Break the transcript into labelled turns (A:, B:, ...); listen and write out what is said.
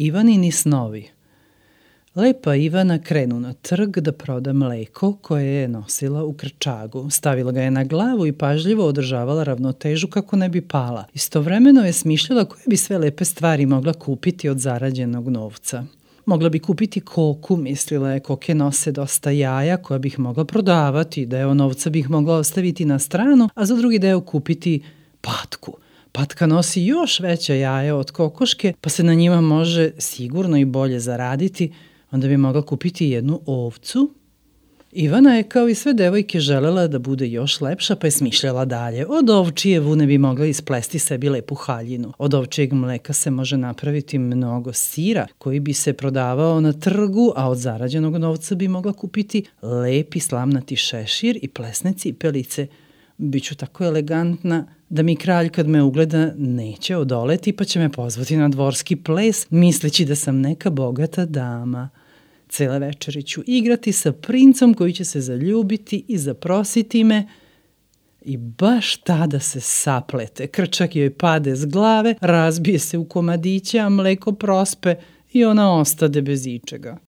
A: Ivanini snovi Lepa Ivana krenu na trg da proda mleko koje je nosila u krčagu. Stavila ga je na glavu i pažljivo održavala ravnotežu kako ne bi pala. Istovremeno je smišljala koje bi sve lepe stvari mogla kupiti od zarađenog novca. Mogla bi kupiti koku, mislila je, koke nose dosta jaja koja bih mogla prodavati, deo novca bih mogla ostaviti na stranu, a za drugi deo kupiti patku – Patka nosi još veća jaja od kokoške, pa se na njima može sigurno i bolje zaraditi, onda bi mogla kupiti jednu ovcu. Ivana je kao i sve devojke želela da bude još lepša pa je smišljala dalje. Od ovčije vune bi mogla isplesti sebi lepu haljinu. Od ovčijeg mleka se može napraviti mnogo sira koji bi se prodavao na trgu, a od zarađenog novca bi mogla kupiti lepi slamnati šešir i plesne cipelice. Biću tako elegantna da mi kralj kad me ugleda neće odoleti pa će me pozvati na dvorski ples misleći da sam neka bogata dama. Cele večeri ću igrati sa princom koji će se zaljubiti i zaprositi me i baš tada se saplete. Krčak joj pade z glave, razbije se u komadiće, a mleko prospe i ona ostade bez ičega.